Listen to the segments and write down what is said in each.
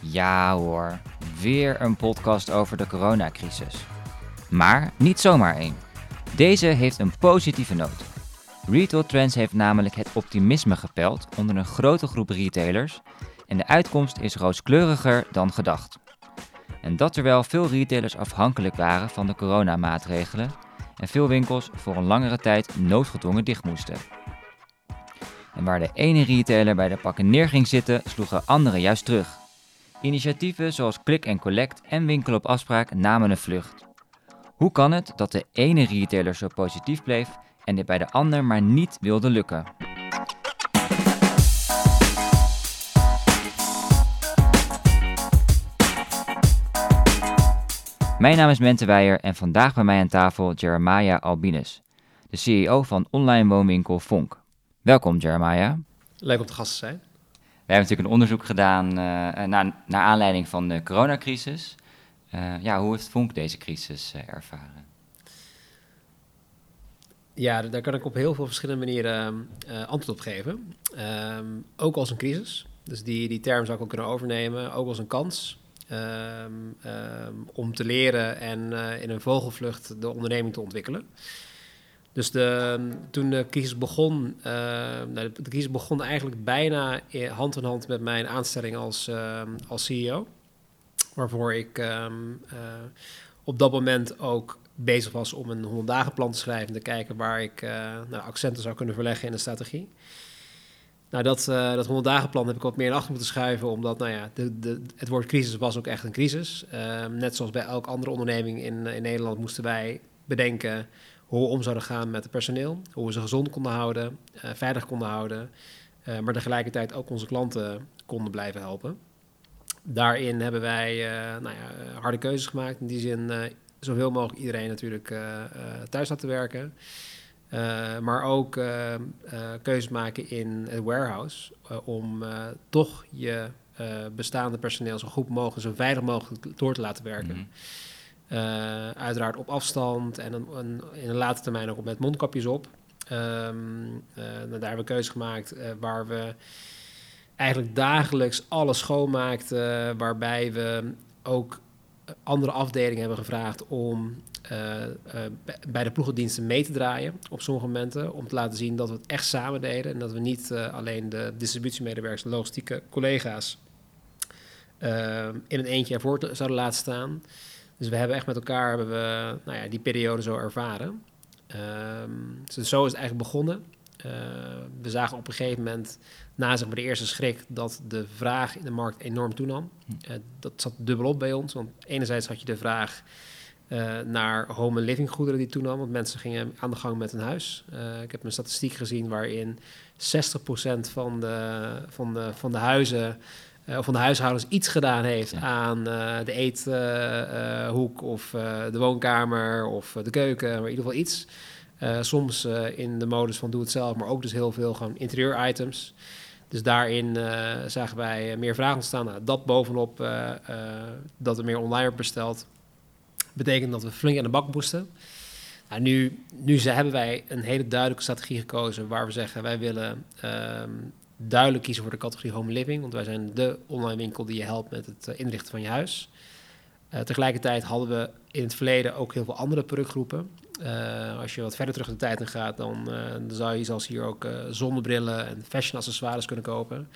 Ja hoor, weer een podcast over de coronacrisis. Maar niet zomaar één. Deze heeft een positieve noot. Retail Trends heeft namelijk het optimisme gepeld onder een grote groep retailers en de uitkomst is rooskleuriger dan gedacht. En dat terwijl veel retailers afhankelijk waren van de coronamaatregelen en veel winkels voor een langere tijd noodgedwongen dicht moesten. En waar de ene retailer bij de pakken neer ging zitten, sloegen anderen juist terug. Initiatieven zoals Click Collect en Winkel op afspraak namen een vlucht. Hoe kan het dat de ene retailer zo positief bleef en dit bij de ander maar niet wilde lukken? Mijn naam is Mente Weijer en vandaag bij mij aan tafel Jeremiah Albinus, de CEO van online woonwinkel Vonk. Welkom Jeremiah. Leuk om te gast te zijn. We hebben natuurlijk een onderzoek gedaan uh, naar, naar aanleiding van de coronacrisis. Uh, ja, hoe heeft Vonk deze crisis ervaren? Ja, daar kan ik op heel veel verschillende manieren antwoord op geven. Ehm, ook als een crisis. Dus die, die term zou ik ook kunnen overnemen. Ook als een kans. Ehm, ehm, om te leren en in een vogelvlucht de onderneming te ontwikkelen. Dus de, toen de crisis begon, uh, de crisis begon eigenlijk bijna hand in hand met mijn aanstelling als, uh, als CEO. Waarvoor ik um, uh, op dat moment ook bezig was om een 100 dagen plan te schrijven en te kijken waar ik nou, accenten zou kunnen verleggen in de strategie. Nou, dat, dat 100 dagen plan heb ik wat meer in achter moeten schuiven, omdat nou ja, de, de, het woord crisis was ook echt een crisis. Ehm, net zoals bij elke andere onderneming in, in Nederland moesten wij bedenken hoe we om zouden gaan met het personeel, hoe we ze gezond konden houden, uh, veilig konden houden, uh, maar tegelijkertijd ook onze klanten konden blijven helpen. Daarin hebben wij uh, nou ja, harde keuzes gemaakt. In die zin zoveel mogelijk iedereen natuurlijk thuis laten werken. maar ook keuzes maken in het warehouse om toch je bestaande personeel zo goed mogelijk, zo veilig mogelijk door te laten werken. -hmm. Uh, uiteraard op afstand en een, een, in een latere termijn ook met mondkapjes op. Um, uh, daar hebben we keuze gemaakt uh, waar we eigenlijk dagelijks alles schoonmaakten. Waarbij we ook andere afdelingen hebben gevraagd om bij de ploegendiensten mee te draaien op sommige momenten. Om te laten zien dat we het echt samen deden. En dat we niet alleen de distributiemedewerkers, de logistieke collega's in een eentje ervoor zouden laten staan. Dus we hebben echt met elkaar hebben we, nou ja, die periode zo ervaren. Um, dus zo is het eigenlijk begonnen. Uh, we zagen op een gegeven moment, na zeg maar, de eerste schrik, dat de vraag in de markt enorm toenam. Uh, dat zat dubbelop bij ons. Want enerzijds had je de vraag uh, naar home- en living goederen die toenam. Want mensen gingen aan de gang met een huis. ik heb een statistiek gezien waarin 60% van de, van de, van de huizen of van de huishoudens iets gedaan heeft ja. aan uh, de eethoek uh, of de woonkamer of de keuken, maar in ieder geval iets. soms in de modus van doe het zelf, maar ook dus heel veel gewoon interieur items. Dus daarin zagen wij meer vragen ontstaan. Nou, dat bovenop dat er meer online werd besteld, betekent dat we flink aan de bak moesten. Nou, nu, nu hebben wij een hele duidelijke strategie gekozen waar we zeggen wij willen um, duidelijk kiezen voor de categorie home living, want wij zijn de online winkel die je helpt met het uh, inrichten van je huis. Uh, tegelijkertijd hadden we in het verleden ook heel veel andere productgroepen. Uh, als je wat verder terug de tijd in gaat, dan, zou je zoals hier ook zonnebrillen en fashion accessoires kunnen kopen.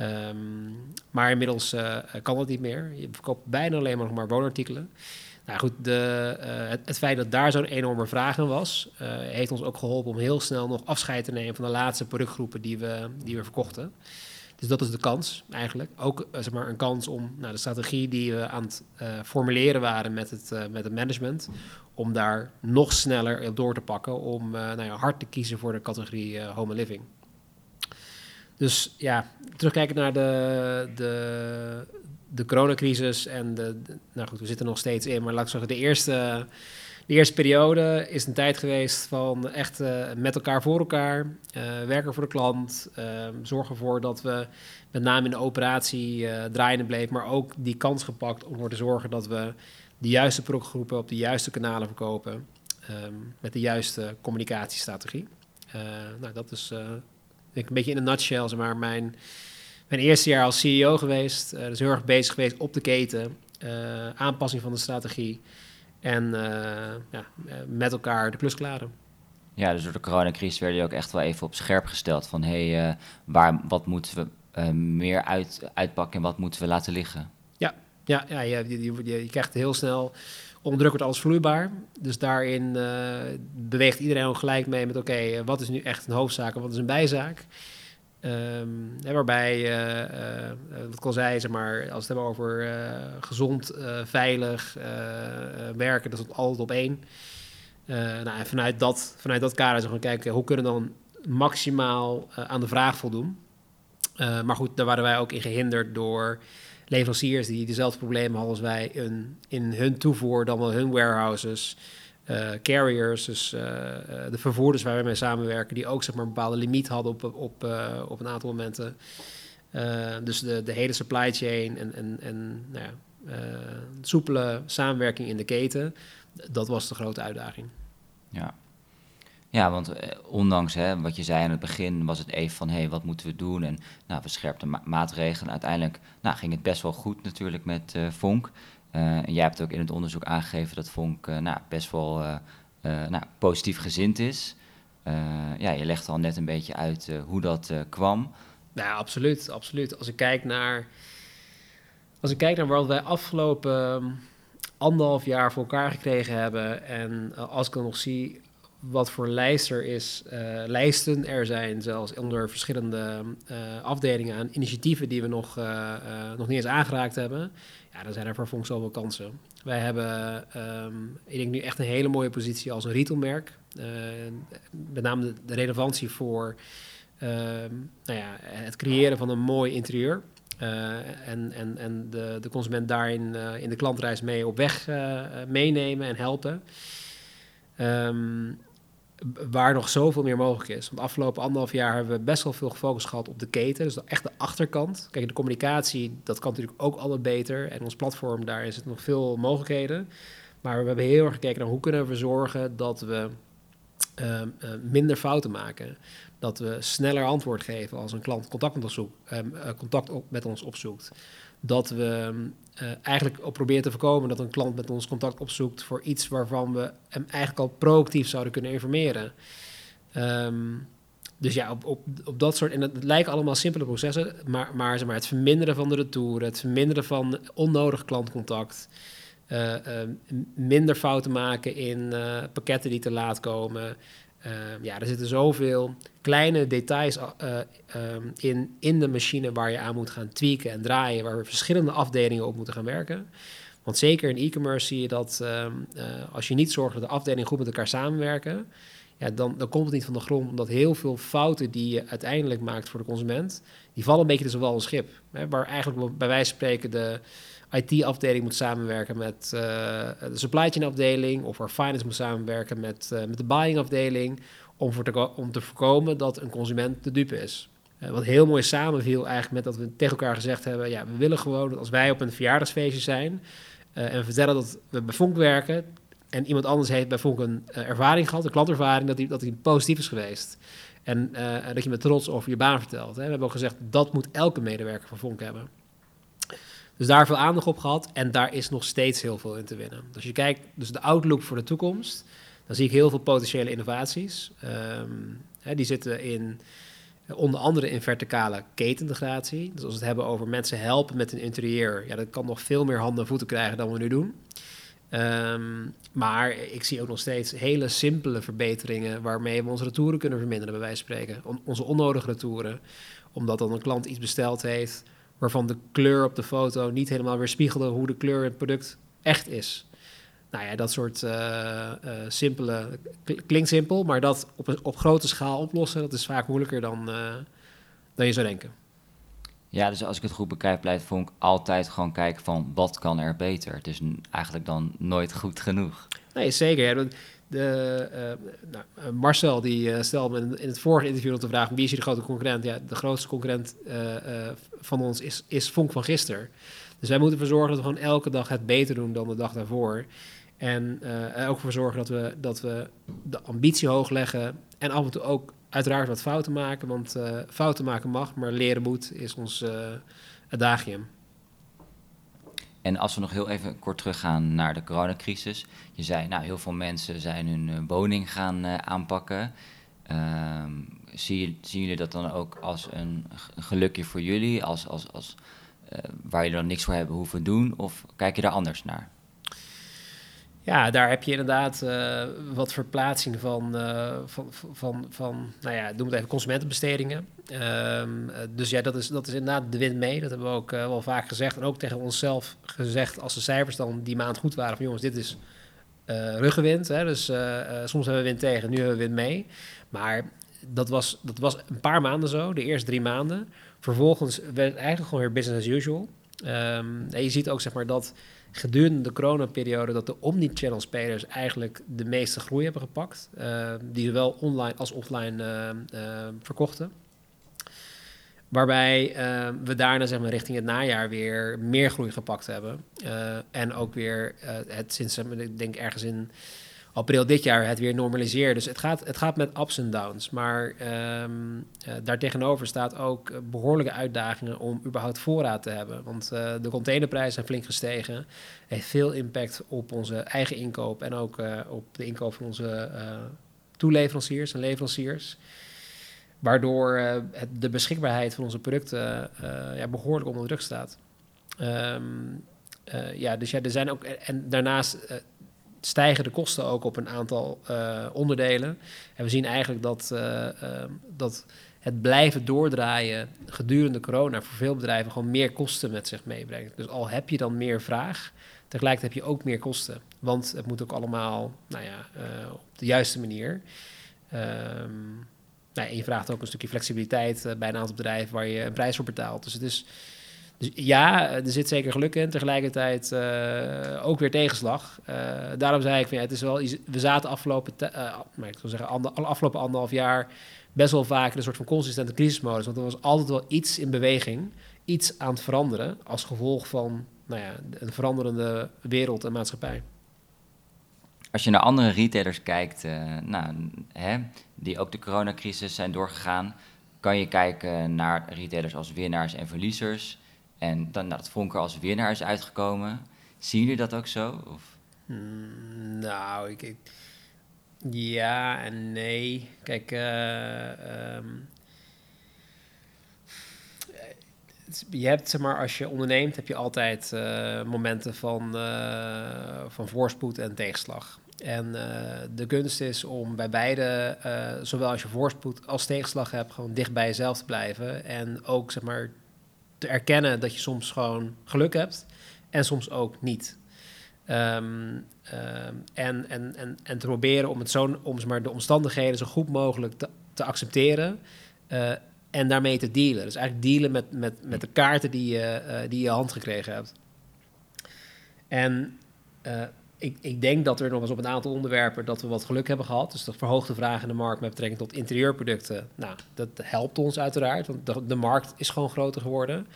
Um, maar inmiddels kan dat niet meer. Je verkoopt bijna alleen maar nog maar woonartikelen. Nou goed, de, uh, het, feit dat daar zo'n enorme vraag in was, uh, heeft ons ook geholpen om heel snel nog afscheid te nemen van de laatste productgroepen die we, die we verkochten. Dus dat is de kans eigenlijk. Ook uh, zeg maar een kans om nou, de strategie die we aan het formuleren waren met het, met het management, om daar nog sneller door te pakken, om nou ja, hard te kiezen voor de categorie home living. Dus ja, terugkijken naar de, de, de coronacrisis en de, nou goed, we zitten nog steeds in, maar laat ik zeggen, de eerste, de eerste periode is een tijd geweest van echt uh, met elkaar voor elkaar, uh, werken voor de klant, uh, zorgen ervoor dat we met name in de operatie draaiende bleef, maar ook die kans gepakt om ervoor te zorgen dat we de juiste productgroepen op de juiste kanalen verkopen, um, met de juiste communicatiestrategie. nou, dat is ik een beetje in een nutshell, zeg maar, mijn mijn eerste jaar als CEO geweest. dus heel erg bezig geweest op de keten. aanpassing van de strategie. En ja, met elkaar de plus klaren. Ja, dus door de coronacrisis werd je ook echt wel even op scherp gesteld. Van hé, hey, waar, wat moeten we meer uit, uitpakken en wat moeten we laten liggen? Ja, ja, ja je, je, je, je krijgt heel snel onder druk wordt alles vloeibaar. Dus daarin uh, beweegt iedereen ook gelijk mee met... oké, eh, wat is nu echt een hoofdzaak en wat is een bijzaak? Um, waarbij, uh, wat ik al zei, zeg maar, als het hebben over gezond, veilig werken... dat is altijd op één. nou, en vanuit dat, vanuit dat kader zijn gaan kijken... hoe kunnen we dan maximaal aan de vraag voldoen? maar goed, daar waren wij ook in gehinderd door leveranciers die dezelfde problemen hadden als wij in, in hun toevoer, dan wel hun warehouses. Uh, carriers, dus uh, de vervoerders waar wij mee samenwerken, die ook zeg maar, een bepaalde limiet hadden op, op, op een aantal momenten. dus de, de hele supply chain en, en, en nou ja, soepele samenwerking in de keten, dat was de grote uitdaging. Ja, ja, want eh, ondanks hè, wat je zei aan het begin, was het even van hé, hey, wat moeten we doen? En nou, we scherpten ma maatregelen. Uiteindelijk nou, ging het best wel goed natuurlijk met Vonk. En jij hebt ook in het onderzoek aangegeven dat Vonk nou, best wel nou, positief gezind is. ja, je legt al net een beetje uit hoe dat kwam. Ja, absoluut, absoluut. Als ik kijk naar, als ik kijk naar wat wij afgelopen anderhalf jaar voor elkaar gekregen hebben. En als ik dan nog zie wat voor lijst er is, uh, lijsten er zijn, zelfs onder verschillende uh, afdelingen aan initiatieven die we nog, uh, nog niet eens aangeraakt hebben. Ja, dan zijn er Vonk zoveel kansen. Wij hebben, um, ik denk nu echt een hele mooie positie als een retailmerk. met name de, de relevantie voor ehm, nou ja, het creëren van een mooi interieur. en en, en de, de consument daarin in de klantreis mee op weg meenemen en helpen. Um, waar nog zoveel meer mogelijk is. Want de afgelopen anderhalf jaar hebben we best wel veel gefocust gehad op de keten. Dus echt de achterkant. Kijk, de communicatie, dat kan natuurlijk ook altijd beter. En ons platform, daar het nog veel mogelijkheden. Maar we hebben heel erg gekeken naar hoe kunnen we zorgen dat we uh, uh, minder fouten maken. Dat we sneller antwoord geven als een klant contact met ons, zoekt, uh, contact op, met ons opzoekt. Dat we uh, eigenlijk op proberen te voorkomen dat een klant met ons contact opzoekt voor iets waarvan we hem eigenlijk al proactief zouden kunnen informeren. Um, dus ja, op, op, op dat soort. En het, lijken allemaal simpele processen, maar, maar, zeg maar het verminderen van de retouren, het verminderen van onnodig klantcontact. Uh, uh, minder fouten maken in pakketten die te laat komen. Ehm, ja, er zitten zoveel kleine details uh, in, in de machine waar je aan moet gaan tweaken en draaien, waar we verschillende afdelingen op moeten gaan werken. Want zeker in e-commerce zie je dat ehm, eh, als je niet zorgt dat de afdelingen goed met elkaar samenwerken, ja, dan, dan komt het niet van de grond, omdat heel veel fouten die je uiteindelijk maakt voor de consument, die vallen een beetje tussen wal en schip. Hè, waar eigenlijk bij wijze van spreken de IT-afdeling moet samenwerken met uh, de supply chain afdeling, of waar finance moet samenwerken met, uh, met de buying afdeling, om, te, om te voorkomen dat een consument de dupe is. Uh, wat heel mooi samenviel eigenlijk met dat we tegen elkaar gezegd hebben, ja, we willen gewoon dat als wij op een verjaardagsfeestje zijn en vertellen dat we bij Vonk werken en iemand anders heeft bij Vonk een ervaring gehad, een klantervaring, dat die, dat die positief is geweest. En dat je met trots over je baan vertelt. Hè. We hebben ook gezegd, dat moet elke medewerker van Vonk hebben. Dus daar veel aandacht op gehad en daar is nog steeds heel veel in te winnen. Dus als je kijkt, dus de outlook voor de toekomst, dan zie ik heel veel potentiële innovaties. Um, hè, die zitten in onder andere in verticale ketenintegratie. Dus als we het hebben over mensen helpen met een interieur, ja, dat kan nog veel meer handen en voeten krijgen dan we nu doen. Um, maar ik zie ook nog steeds hele simpele verbeteringen waarmee we onze retouren kunnen verminderen, bij wijze van spreken. onze onnodige retouren, omdat dan een klant iets besteld heeft waarvan de kleur op de foto niet helemaal weerspiegelde hoe de kleur in het product echt is. Nou ja, dat soort uh, uh, simpele, klinkt simpel, maar dat op, op grote schaal oplossen, dat is vaak moeilijker dan, uh, dan je zou denken. Ja, dus als ik het goed bekijk, blijft Vonk altijd gewoon kijken van wat kan er beter. Het is eigenlijk dan nooit goed genoeg. Nee, zeker. Ja. De, uh, nou, eh, Marcel die uh, stelde me in het vorige interview nog de vraag: wie is hier de grote concurrent? Ja, de grootste concurrent van ons is, is Vonk van gisteren. Dus wij moeten ervoor zorgen dat we gewoon elke dag het beter doen dan de dag daarvoor. En ook ervoor zorgen dat we, dat we de ambitie hoog leggen en af en toe ook uiteraard wat fouten maken, want fouten maken mag, maar leren moet, is ons adagium. En als we nog heel even kort teruggaan naar de coronacrisis. Je zei, nou, heel veel mensen zijn hun woning gaan aanpakken. Ehm, zie, zien jullie dat dan ook als een gelukje voor jullie, als, als, als, uh, waar jullie dan niks voor hebben hoeven doen? Of kijk je daar anders naar? Ja, daar heb je inderdaad uh, wat verplaatsing van, uh, van, van, van, nou ja, noem het even consumentenbestedingen. Um, dus ja, dat is, dat is inderdaad de wind mee. Dat hebben we ook wel vaak gezegd. En ook tegen onszelf gezegd als de cijfers dan die maand goed waren. Van jongens, dit is ruggenwind. Hè? Dus soms hebben we wind tegen, nu hebben we wind mee. Maar dat was, dat was een paar maanden zo, de eerste drie maanden. Vervolgens werd het eigenlijk gewoon weer business as usual. Um, en je ziet ook zeg maar, dat gedurende de coronaperiode dat de omnichannel spelers eigenlijk de meeste groei hebben gepakt. Uh, die zowel online als offline uh, uh, verkochten. Waarbij we daarna zeg maar, richting het najaar weer meer groei gepakt hebben. Eh, en ook weer het sinds, ik denk ergens in april dit jaar het weer normaliseert. Dus het gaat, het gaat met ups en downs. Maar um, uh, daartegenover staat ook behoorlijke uitdagingen om überhaupt voorraad te hebben. Want uh, de containerprijzen zijn flink gestegen. Heeft veel impact op onze eigen inkoop en ook op de inkoop van onze toeleveranciers en leveranciers. Waardoor de beschikbaarheid van onze producten ja, behoorlijk onder druk staat. Um, ja, dus ja, er zijn ook. En daarnaast stijgen de kosten ook op een aantal uh, onderdelen. En we zien eigenlijk dat, uh, uh, dat het blijven doordraaien gedurende corona voor veel bedrijven gewoon meer kosten met zich meebrengt. Dus al heb je dan meer vraag, tegelijkertijd heb je ook meer kosten. Want het moet ook allemaal nou ja, op de juiste manier. Um, nou, en je vraagt ook een stukje flexibiliteit bij een aantal bedrijven waar je een prijs voor betaalt. Dus het is dus ja, er zit zeker geluk in. Tegelijkertijd uh, ook weer tegenslag. Uh, daarom zei ik, ja, het is wel, we zaten afgelopen, uh, maar ik wil zeggen, afgelopen anderhalf jaar best wel vaak in een soort van consistente crisismodus. Want er was altijd wel iets in beweging, iets aan het veranderen als gevolg van nou ja, een veranderende wereld en maatschappij. Als je naar andere retailers kijkt, nou, hè, die ook de coronacrisis zijn doorgegaan, kan je kijken naar retailers als winnaars en verliezers. En dan nou, dat Vonker als winnaar is uitgekomen. Zien jullie dat ook zo? Of? Mm, nou, ik, ja en nee. Kijk, uh, um, je hebt, zeg maar, als je onderneemt, heb je altijd uh, momenten van, uh, van voorspoed en tegenslag. En de kunst is om bij beide, zowel als je voorspoed als tegenslag hebt, gewoon dicht bij jezelf te blijven. En ook, zeg maar, te erkennen dat je soms gewoon geluk hebt en soms ook niet. Um, um, en, en, en, en te proberen om, het zo, om maar, de omstandigheden zo goed mogelijk te, te accepteren uh, en daarmee te dealen. Dus eigenlijk dealen met, met, met de kaarten die je, uh, die je hand gekregen hebt. En uh, ik, ik, denk dat er nog eens op een aantal onderwerpen dat we wat geluk hebben gehad. Dus dat verhoogde vraag in de markt met betrekking tot interieurproducten. Nou, dat helpt ons uiteraard, want de, de markt is gewoon groter geworden.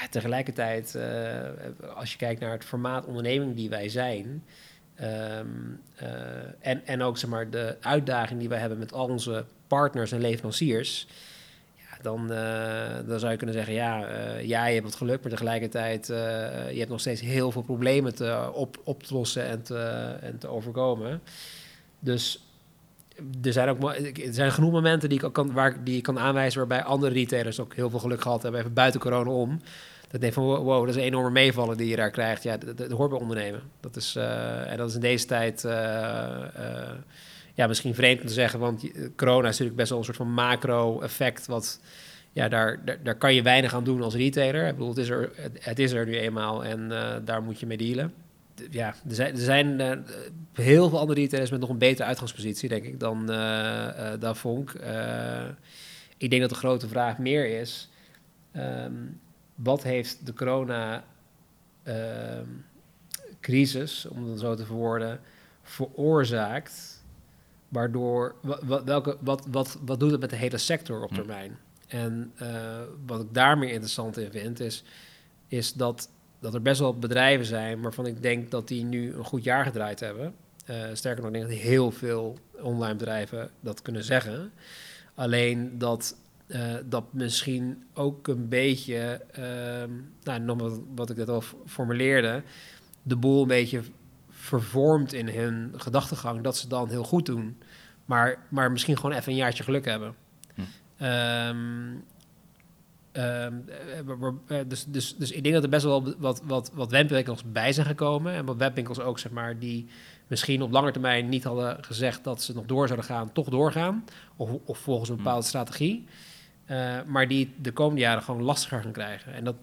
Ja, tegelijkertijd, uh, als je kijkt naar het formaat onderneming die wij zijn. Um, uh, en, en ook zeg maar, de uitdaging die wij hebben met al onze partners en leveranciers dan, uh, dan zou je kunnen zeggen, ja, uh, ja, je hebt wat geluk, maar tegelijkertijd, uh, je hebt nog steeds heel veel problemen te, op, op te lossen en te, en te overkomen. Dus er zijn ook er zijn genoeg momenten die ik, kan, waar, die ik kan aanwijzen waarbij andere retailers ook heel veel geluk gehad hebben, even buiten corona om. Dat denk van, wow, dat is een enorme meevallen die je daar krijgt. Ja, dat, dat hoort bij ondernemen. Dat is, en dat is in deze tijd ja, misschien vreemd om te zeggen, want corona is natuurlijk best wel een soort van macro-effect. Wat ja, daar, daar, daar, kan je weinig aan doen als retailer. Ik bedoel, het is er, het, is er nu eenmaal en uh, daar moet je mee dealen. Ja, er zijn, er zijn uh, heel veel andere retailers met nog een betere uitgangspositie, denk ik, dan, uh, dan Vonk. ik denk dat de grote vraag meer is: um, wat heeft de corona-crisis, om het zo te verwoorden, veroorzaakt? Waardoor, wat, welke, wat, wat, wat doet het met de hele sector op hm. termijn? En uh, wat ik daar meer interessant in vind, is, is dat, dat er best wel bedrijven zijn waarvan ik denk dat die nu een goed jaar gedraaid hebben. Uh, sterker nog, ik denk dat heel veel online bedrijven dat kunnen zeggen. Alleen dat uh, dat misschien ook een beetje, uh, nou, nog wat, wat ik net al formuleerde, de boel een beetje vervormt in hun gedachtegang dat ze dan heel goed doen, maar, maar misschien gewoon even een jaartje geluk hebben. Hm. Um, dus, dus, dus ik denk dat er best wel wat, wat, wat webwinkels bij zijn gekomen. En wat webwinkels ook, zeg maar, die misschien op lange termijn niet hadden gezegd dat ze nog door zouden gaan, toch doorgaan. Of, of volgens een hm. bepaalde strategie. Uh, maar die de komende jaren gewoon lastiger gaan krijgen. En dat,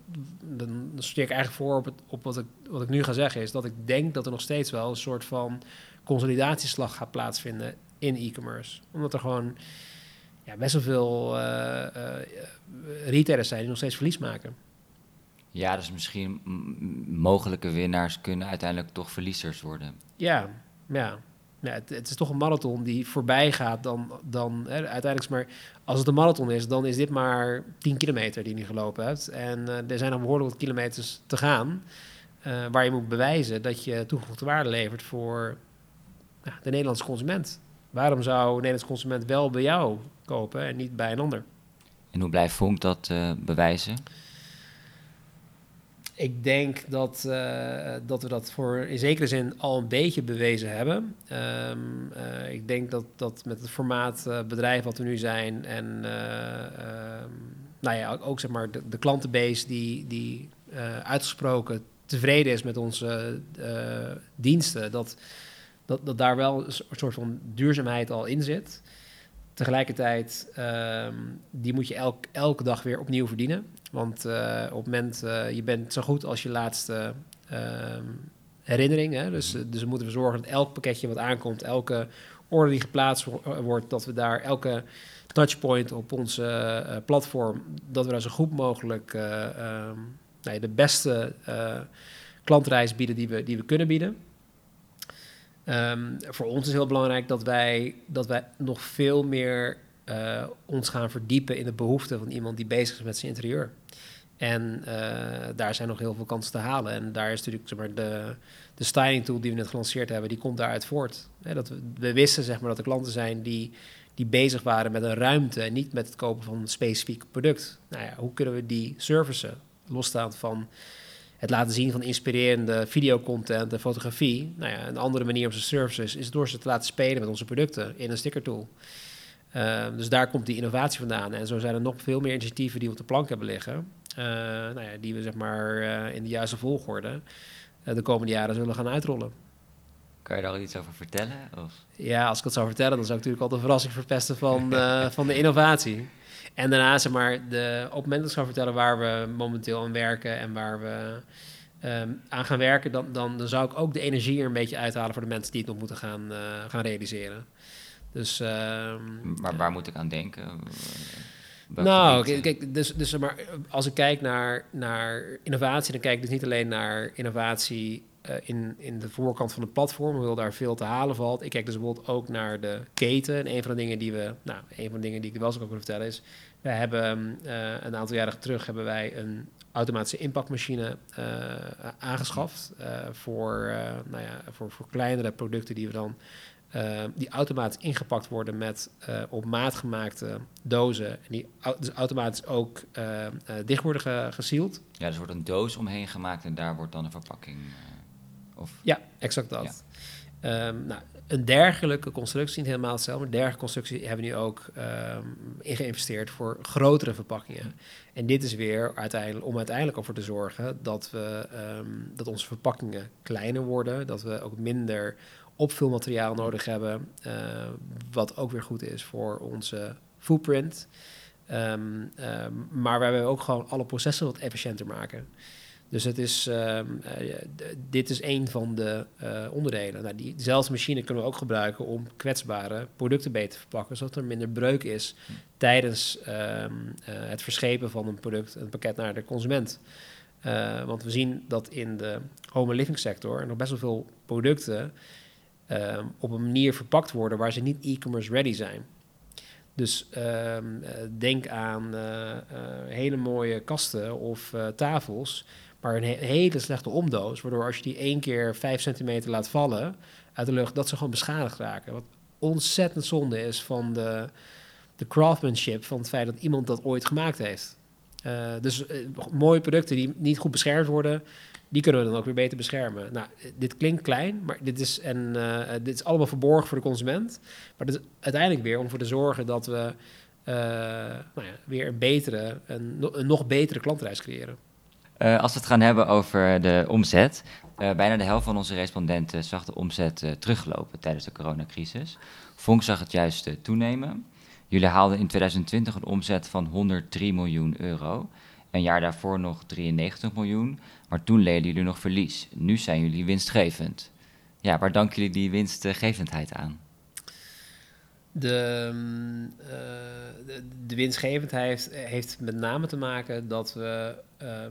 dan, dan ik eigenlijk voor op, het, op wat, ik, wat ik nu ga zeggen, is dat ik denk dat er nog steeds wel een soort van consolidatieslag gaat plaatsvinden in e-commerce. Omdat er gewoon ja, best wel veel uh, uh, retailers zijn die nog steeds verlies maken. Ja, dus misschien mogelijke winnaars kunnen uiteindelijk toch verliezers worden. Ja, ja ja, het, is toch een marathon die voorbij gaat dan, dan hè, uiteindelijk. Maar als het een marathon is, dan is dit maar 10 kilometer die je gelopen hebt. En uh, er zijn nog behoorlijk wat kilometers te gaan. Uh, waar je moet bewijzen dat je toegevoegde waarde levert voor ja, de Nederlandse consument. Waarom zou een Nederlandse consument wel bij jou kopen en niet bij een ander? En hoe blijft Vonk dat uh, bewijzen? Ik denk dat, uh, dat we dat voor in zekere zin al een beetje bewezen hebben. Um, uh, ik denk dat, dat met het formaat uh, bedrijf wat we nu zijn en um, nou ja, ook zeg maar de, de klantenbase die, die uitgesproken tevreden is met onze diensten, dat, dat, dat daar wel een soort van duurzaamheid al in zit. Tegelijkertijd, um, die moet je elk, elke dag weer opnieuw verdienen. Want uh, op het moment, uh, je bent zo goed als je laatste ehm, herinnering. Hè? Dus, mhm. dus we moeten we zorgen dat elk pakketje wat aankomt, elke order die geplaatst wordt, dat we daar elke touchpoint op onze platform, dat we daar zo goed mogelijk um, nee, de beste klantreis bieden die we, die we kunnen bieden. Um, voor ons is heel belangrijk dat wij, dat wij nog veel meer uh, ons gaan verdiepen in de behoeften van iemand die bezig is met zijn interieur. En uh, daar zijn nog heel veel kansen te halen. En daar is natuurlijk zeg maar, de, de styling tool die we net gelanceerd hebben, die komt daaruit voort. dat we, wisten zeg maar, dat er klanten zijn die, die bezig waren met een ruimte en niet met het kopen van een specifiek product. Nou ja, hoe kunnen we die servicen, losstaand van het laten zien van inspirerende videocontent en fotografie. Nou ja, een andere manier om ze services is door ze te laten spelen met onze producten in een stickertool. Uh, dus daar komt die innovatie vandaan. En zo zijn er nog veel meer initiatieven die we op de plank hebben liggen. Uh, nou ja, die we zeg maar uh, in de juiste volgorde de komende jaren zullen gaan uitrollen. Kan je daar al iets over vertellen? Of? Ja, als ik het zou vertellen, dan zou ik natuurlijk al de verrassing verpesten van, van de innovatie. En daarna, zeg maar, de, op het moment dat ik zou vertellen waar we momenteel aan werken en waar we um, aan gaan werken, dan, dan, dan, zou ik ook de energie er een beetje uithalen voor de mensen die het nog moeten gaan, uh, gaan realiseren. Dus, um, maar waar moet ik aan denken? nou, kijk, dus, dus maar, als ik kijk naar, naar innovatie, dan kijk ik dus niet alleen naar innovatie uh, in, in de voorkant van het platform, hoewel daar veel te halen valt. Ik kijk dus bijvoorbeeld ook naar de keten. En een van de dingen die we, nou, een van de dingen die ik wel ook wil vertellen is, we hebben uh, een aantal jaren terug hebben wij een automatische inpakmachine uh, aangeschaft voor, nou ja, voor, voor kleinere producten die we dan die automatisch ingepakt worden met op maat gemaakte dozen. En die dus automatisch ook dicht worden ge gesield. Ja, dus er wordt een doos omheen gemaakt en daar wordt dan een verpakking. Of? Ja, exact dat. Um, nou, een dergelijke constructie, niet helemaal hetzelfde, maar een dergelijke constructie hebben we nu ook um, in geïnvesteerd voor grotere verpakkingen. En dit is weer uiteindelijk, om uiteindelijk ervoor te zorgen dat, we, um, dat onze verpakkingen kleiner worden, dat we ook minder opvulmateriaal nodig hebben, uh, wat ook weer goed is voor onze footprint. Um, maar we ook gewoon alle processen wat efficiënter maken. Dus het is, uh, dit is een van de uh, onderdelen. Nou, die, diezelfde machine kunnen we ook gebruiken om kwetsbare producten beter te verpakken, zodat er minder breuk is tijdens uh, het verschepen van een product, een pakket naar de consument. want we zien dat in de home living sector nog best wel veel producten ehm, op een manier verpakt worden waar ze niet e-commerce ready zijn. Dus ehm, denk aan hele mooie kasten of tafels maar een hele slechte omdoos. Waardoor als je die één keer vijf centimeter laat vallen uit de lucht, dat ze gewoon beschadigd raken. Wat ontzettend zonde is van de, de craftsmanship van het feit dat iemand dat ooit gemaakt heeft. dus mooie producten die niet goed beschermd worden, die kunnen we dan ook weer beter beschermen. Nou, dit klinkt klein, maar dit is, en, dit is allemaal verborgen voor de consument. Maar dit is uiteindelijk weer om voor te zorgen dat we nou ja, weer een betere, een, een nog betere klantreis creëren. Uh, als we het gaan hebben over de omzet. Uh, bijna de helft van onze respondenten zag de omzet uh, teruglopen tijdens de coronacrisis. Vonk zag het juist toenemen. Jullie haalden in 2020 een omzet van 103 miljoen euro. Een jaar daarvoor nog 93 miljoen. Maar toen leden jullie nog verlies. Nu zijn jullie winstgevend. Ja, waar danken jullie die winstgevendheid aan? De, uh, de, winstgevendheid heeft, heeft, met name te maken dat we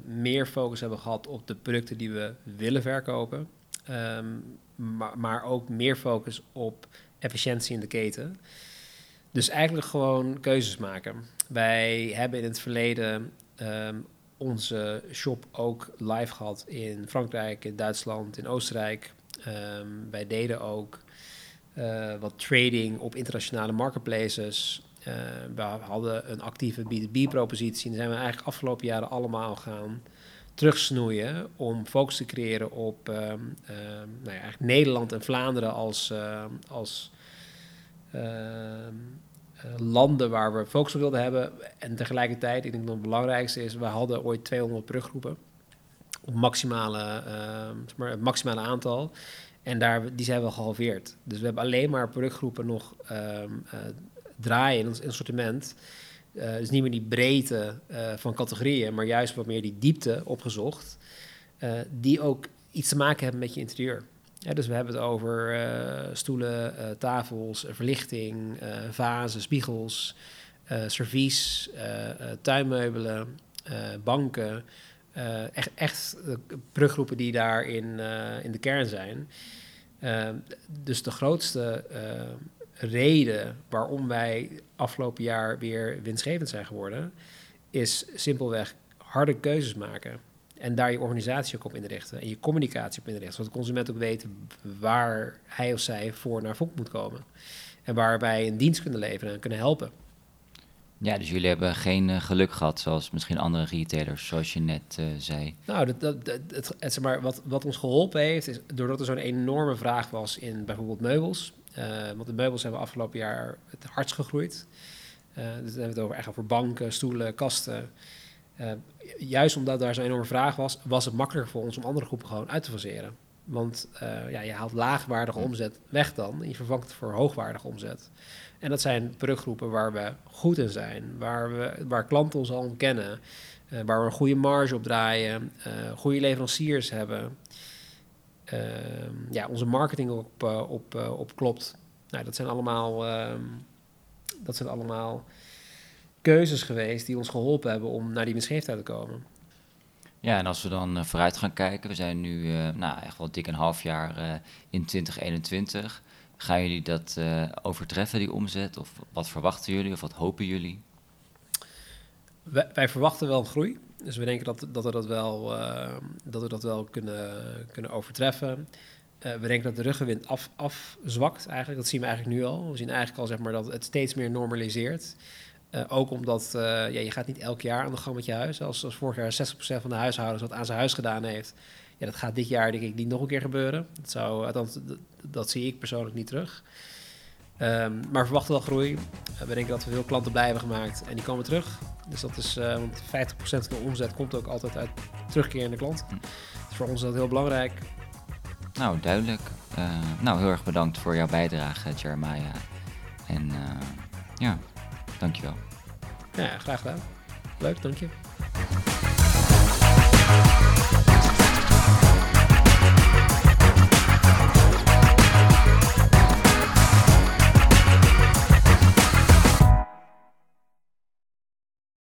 meer focus hebben gehad op de producten die we willen verkopen. Um, maar, maar, ook meer focus op efficiëntie in de keten. Dus eigenlijk gewoon keuzes maken. Wij hebben in het verleden um, onze shop ook live gehad in Frankrijk, in Duitsland, in Oostenrijk. Um, wij deden ook uh, wat trading op internationale marketplaces. Uh, we hadden een actieve B2B-propositie. En zijn we eigenlijk afgelopen jaren allemaal gaan terugsnoeien om focus te creëren op uh, nou ja, Nederland en Vlaanderen als, uh, als landen waar we focus op wilden hebben. En tegelijkertijd, ik denk dat het belangrijkste is, we hadden ooit 200 bruggroepen op maximale, zeg maar, het maximale aantal. En daar, die zijn we gehalveerd. Dus we hebben alleen maar productgroepen nog uh, draaien in ons assortiment. Uh, dus niet meer die breedte uh, van categorieën, maar juist wat meer die diepte opgezocht. die ook iets te maken hebben met je interieur. Dus we hebben het over stoelen, tafels, verlichting, vazen, spiegels, servies, tuinmeubelen, banken. Echt, echt bruggroepen die daar in, in de kern zijn. Dus de grootste reden waarom wij afgelopen jaar weer winstgevend zijn geworden, is simpelweg harde keuzes maken. En daar je organisatie ook op inrichten en je communicatie op inrichten. Zodat de consument ook weet waar hij of zij voor naar Vonk moet komen. En waar wij een dienst kunnen leveren en kunnen helpen. Ja, dus jullie hebben geen uh, geluk gehad, zoals misschien andere retailers, zoals je net uh, zei. Nou, dat, dat, het, zeg maar, wat, wat ons geholpen heeft, is doordat er zo'n enorme vraag was in bijvoorbeeld meubels. Uh, want de meubels hebben afgelopen jaar het hardst gegroeid. dus dan hebben we het over, echt over banken, stoelen, kasten. juist omdat daar zo'n enorme vraag was, was het makkelijker voor ons om andere groepen gewoon uit te faseren. Want ja, je haalt laagwaardige omzet weg dan en je vervangt het voor hoogwaardige omzet. En dat zijn productgroepen waar we goed in zijn, waar, we, waar klanten ons al kennen, uh, waar we een goede marge op draaien, uh, goede leveranciers hebben. Uh, ja, onze marketing op, eh, op, op klopt. Nou, dat zijn allemaal, ehm, dat zijn allemaal keuzes geweest die ons geholpen hebben om naar die winstgevendheid te komen. Ja, en als we dan vooruit gaan kijken, we zijn nu nou, echt wel dik een half jaar in 2021. Gaan jullie dat uh, overtreffen, die omzet? Of wat verwachten jullie of wat hopen jullie? Wij, wij verwachten wel een groei. Dus we denken dat, dat we dat wel, uh, dat we dat wel kunnen, kunnen overtreffen. Uh, we denken dat de ruggenwind af, afzwakt eigenlijk. Dat zien we eigenlijk nu al. We zien eigenlijk al zeg maar, dat het steeds meer normaliseert. ook omdat ja, je gaat niet elk jaar aan de gang met je huis. Als, als vorig jaar 60% van de huishoudens wat aan zijn huis gedaan heeft ja, dat gaat dit jaar denk ik niet nog een keer gebeuren. Dat, zou, dat, dat zie ik persoonlijk niet terug. Um, maar we verwachten wel groei. Eh, we denken dat we veel klanten blij hebben gemaakt en die komen terug. Dus dat is, eh, want 50% van de omzet komt ook altijd uit terugkerende klanten. Hm. Dus voor ons is dat heel belangrijk. Nou, duidelijk. Eh, nou, heel erg bedankt voor jouw bijdrage, Jeremiah. En ja, dankjewel. Ja, graag gedaan. Leuk, dank je.